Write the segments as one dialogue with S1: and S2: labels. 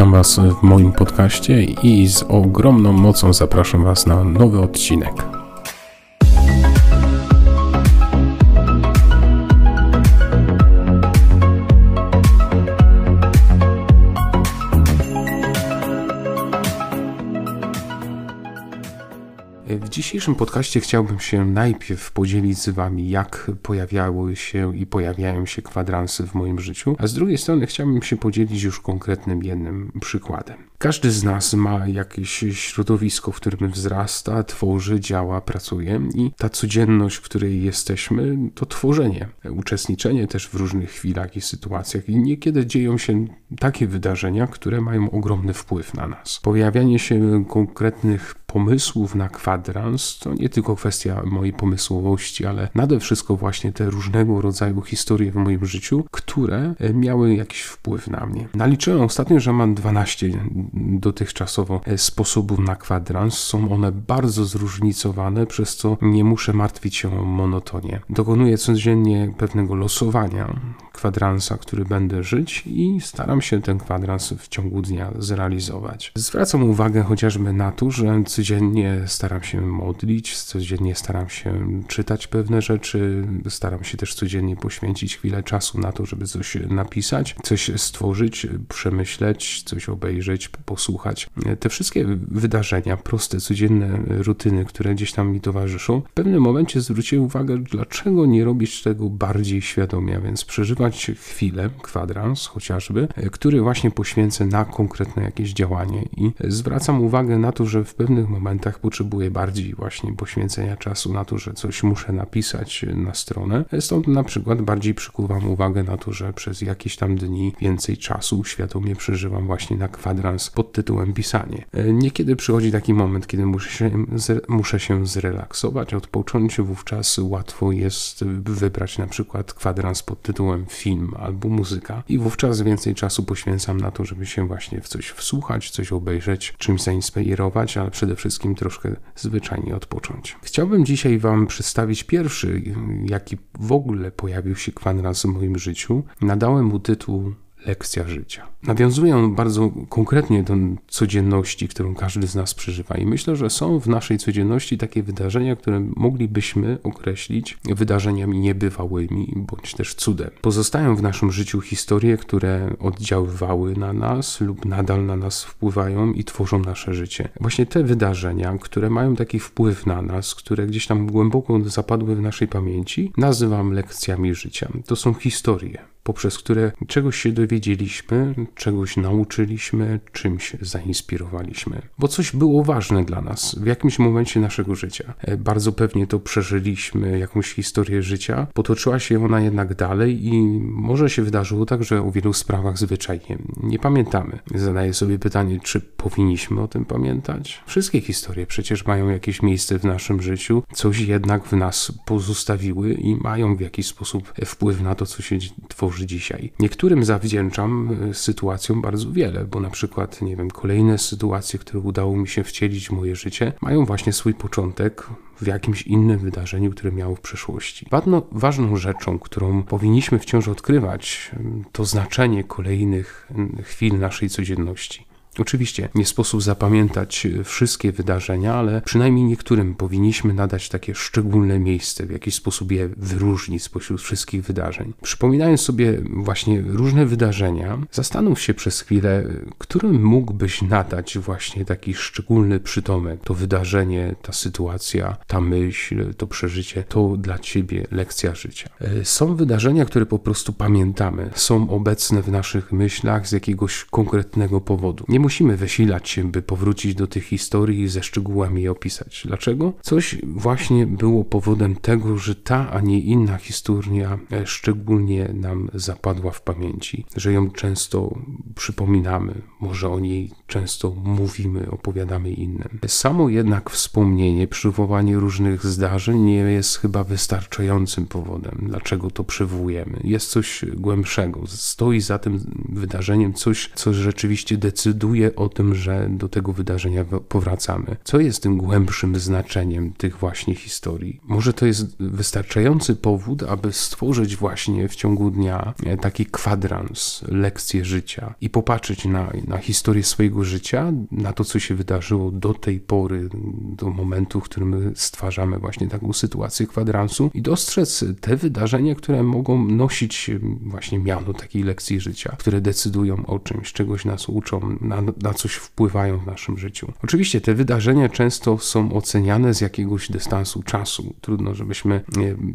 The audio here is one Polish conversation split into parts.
S1: Witam Was w moim podcaście i z ogromną mocą zapraszam Was na nowy odcinek. Dzisiejszym podcaście chciałbym się najpierw podzielić z Wami, jak pojawiały się i pojawiają się kwadransy w moim życiu, a z drugiej strony chciałbym się podzielić już konkretnym jednym przykładem. Każdy z nas ma jakieś środowisko, w którym wzrasta, tworzy, działa, pracuje i ta codzienność, w której jesteśmy, to tworzenie, uczestniczenie też w różnych chwilach i sytuacjach. I niekiedy dzieją się takie wydarzenia, które mają ogromny wpływ na nas. Pojawianie się konkretnych pomysłów na kwadrans to nie tylko kwestia mojej pomysłowości, ale nade wszystko właśnie te różnego rodzaju historie w moim życiu, które miały jakiś wpływ na mnie. Naliczyłem ostatnio, że mam 12 dotychczasowo sposobów na kwadrans. Są one bardzo zróżnicowane, przez co nie muszę martwić się o monotonię. Dokonuję codziennie pewnego losowania kwadransa, który będę żyć i staram się ten kwadrans w ciągu dnia zrealizować. Zwracam uwagę chociażby na to, że codziennie staram się modlić, codziennie staram się czytać pewne rzeczy, staram się też codziennie poświęcić chwilę czasu na to, żeby coś napisać, coś stworzyć, przemyśleć, coś obejrzeć, posłuchać. Te wszystkie wydarzenia, proste, codzienne rutyny, które gdzieś tam mi towarzyszą, w pewnym momencie zwróciłem uwagę, dlaczego nie robić tego bardziej świadomie, więc przeżywać chwilę, kwadrans chociażby, który właśnie poświęcę na konkretne jakieś działanie i zwracam uwagę na to, że w pewnych momentach potrzebuję bardziej właśnie poświęcenia czasu na to, że coś muszę napisać na stronę. Stąd na przykład bardziej przykuwam uwagę na to, że przez jakieś tam dni więcej czasu świadomie przeżywam właśnie na kwadrans pod tytułem pisanie. Niekiedy przychodzi taki moment, kiedy muszę się, muszę się zrelaksować, odpocząć, wówczas łatwo jest wybrać na przykład kwadrans pod tytułem film albo muzyka i wówczas więcej czasu poświęcam na to, żeby się właśnie w coś wsłuchać, coś obejrzeć, czymś zainspirować, ale przede wszystkim troszkę zwyczajnie odpocząć. Chciałbym dzisiaj Wam przedstawić pierwszy, jaki w ogóle pojawił się kwadrans w moim życiu. Nadałem mu tytuł lekcja życia. Nawiązuję bardzo konkretnie do codzienności, którą każdy z nas przeżywa, i myślę, że są w naszej codzienności takie wydarzenia, które moglibyśmy określić wydarzeniami niebywałymi bądź też cudem. Pozostają w naszym życiu historie, które oddziaływały na nas lub nadal na nas wpływają i tworzą nasze życie. Właśnie te wydarzenia, które mają taki wpływ na nas, które gdzieś tam głęboko zapadły w naszej pamięci, nazywam lekcjami życia. To są historie poprzez które czegoś się dowiedzieliśmy, czegoś nauczyliśmy, czymś zainspirowaliśmy. Bo coś było ważne dla nas w jakimś momencie naszego życia. Bardzo pewnie to przeżyliśmy, jakąś historię życia, potoczyła się ona jednak dalej i może się wydarzyło tak, że o wielu sprawach zwyczajnie nie pamiętamy. Zadaję sobie pytanie, czy powinniśmy o tym pamiętać? Wszystkie historie przecież mają jakieś miejsce w naszym życiu, coś jednak w nas pozostawiły i mają w jakiś sposób wpływ na to, co się tworzy dzisiaj. Niektórym zawdzięczam sytuacjom bardzo wiele, bo na przykład, nie wiem, kolejne sytuacje, które udało mi się wcielić w moje życie, mają właśnie swój początek w jakimś innym wydarzeniu, które miało w przeszłości. Ważną, ważną rzeczą, którą powinniśmy wciąż odkrywać, to znaczenie kolejnych chwil naszej codzienności. Oczywiście nie sposób zapamiętać wszystkie wydarzenia, ale przynajmniej niektórym powinniśmy nadać takie szczególne miejsce, w jakiś sposób je wyróżnić spośród wszystkich wydarzeń. Przypominając sobie właśnie różne wydarzenia, zastanów się przez chwilę, którym mógłbyś nadać właśnie taki szczególny przytomek. To wydarzenie, ta sytuacja, ta myśl, to przeżycie, to dla ciebie lekcja życia. Są wydarzenia, które po prostu pamiętamy, są obecne w naszych myślach z jakiegoś konkretnego powodu. Nie musimy wysilać się, by powrócić do tych historii i ze szczegółami je opisać. Dlaczego? Coś właśnie było powodem tego, że ta, a nie inna historia szczególnie nam zapadła w pamięci, że ją często przypominamy, może o niej często mówimy, opowiadamy innym. Samo jednak wspomnienie, przywołanie różnych zdarzeń nie jest chyba wystarczającym powodem, dlaczego to przywołujemy. Jest coś głębszego, stoi za tym wydarzeniem, coś, co rzeczywiście decyduje o tym, że do tego wydarzenia powracamy. Co jest tym głębszym znaczeniem tych właśnie historii? Może to jest wystarczający powód, aby stworzyć właśnie w ciągu dnia taki kwadrans, lekcję życia i popatrzeć na, na historię swojego życia, na to, co się wydarzyło do tej pory, do momentu, w którym stwarzamy właśnie taką sytuację kwadransu i dostrzec te wydarzenia, które mogą nosić właśnie miano takiej lekcji życia, które decydują o czymś, czegoś nas uczą, na, na coś wpływają w naszym życiu. Oczywiście te wydarzenia często są oceniane z jakiegoś dystansu czasu. Trudno, żebyśmy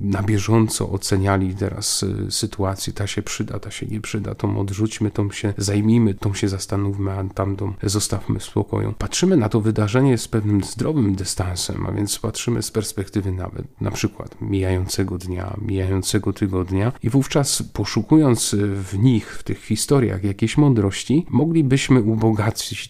S1: na bieżąco oceniali teraz y, sytuację, ta się przyda, ta się nie przyda, tą odrzućmy, tą się zajmijmy, tą się zastanówmy, a tamtą zostawmy w spokoju. Patrzymy na to wydarzenie z pewnym zdrowym dystansem, a więc patrzymy z perspektywy nawet na przykład mijającego dnia, mijającego tygodnia i wówczas poszukując w nich, w tych historiach jakiejś mądrości, moglibyśmy ubogacić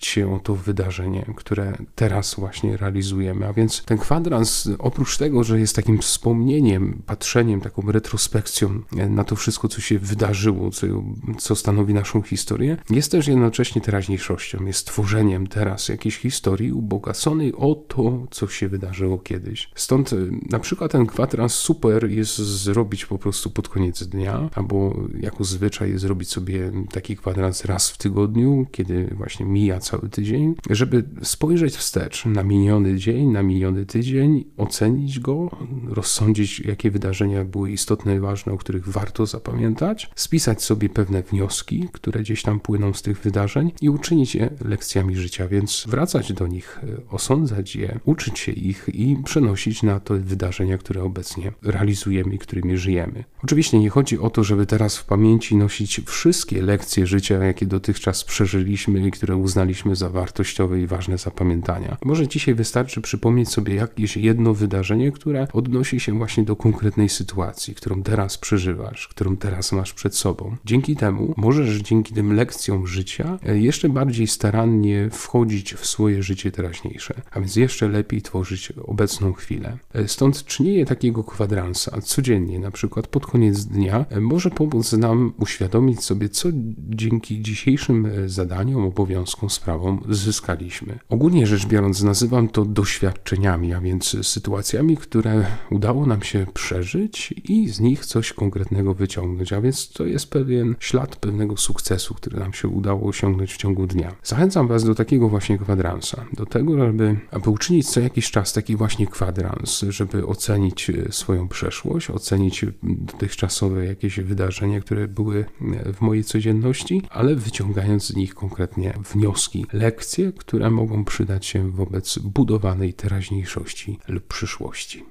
S1: się o to wydarzenie, które teraz właśnie realizujemy. A więc ten kwadrans, oprócz tego, że jest takim wspomnieniem, patrzeniem, taką retrospekcją na to wszystko, co się wydarzyło, co, co stanowi naszą historię, jest też jednocześnie teraźniejszością, jest tworzeniem teraz jakiejś historii ubogaconej o to, co się wydarzyło kiedyś. Stąd y, na przykład ten kwadrans super jest zrobić po prostu pod koniec dnia, albo jako zwyczaj zrobić sobie taki kwadrans raz w tygodniu, kiedy właśnie mija cały tydzień, żeby spojrzeć wstecz na miniony dzień, na miniony tydzień, ocenić go, rozsądzić, jakie wydarzenia były istotne i ważne, o których warto zapamiętać, spisać sobie pewne wnioski, które gdzieś tam płyną z tych wydarzeń i uczynić je lekcjami życia, więc wracać do nich, osądzać je, uczyć się ich i przenosić na te wydarzenia, które obecnie realizujemy i którymi żyjemy. Oczywiście nie chodzi o to, żeby teraz w pamięci nosić wszystkie lekcje życia, jakie dotychczas przeżyliśmy i które uznaliśmy za wartościowe i ważne zapamiętania. Może dzisiaj wystarczy przypomnieć sobie jakieś jedno wydarzenie, które odnosi się właśnie do konkretnej sytuacji, którą teraz przeżywasz, którą teraz masz przed sobą. Dzięki temu możesz dzięki tym lekcjom życia e, jeszcze bardziej starannie wchodzić w swoje życie teraźniejsze, a więc jeszcze lepiej tworzyć obecną chwilę. E, stąd czynienie takiego kwadransa codziennie, na przykład pod koniec dnia, e, może pomóc nam uświadomić sobie, co dzięki dzisiejszym zadaniom, obowiązkom, sprawom zyskaliśmy. Ogólnie rzecz biorąc, nazywam to doświadczeniami, a więc sytuacjami, które udało nam się przeżyć i z nich coś konkretnego wyciągnąć, a więc to jest pewien ślad pewnego sukcesu, który nam się udało osiągnąć w ciągu dnia. Zachęcam Was do takiego właśnie kwadransa, do tego, żeby, aby uczynić co jakiś czas taki właśnie kwadrans, żeby ocenić swoją przeszłość, ocenić dotychczasowe jakieś wydarzenia, które były w mojej codzienności, ale wyciągając z nich konkretnie wnioski, lekcje, które mogą przydać się wobec budowanej teraźniejszości lub przyszłości.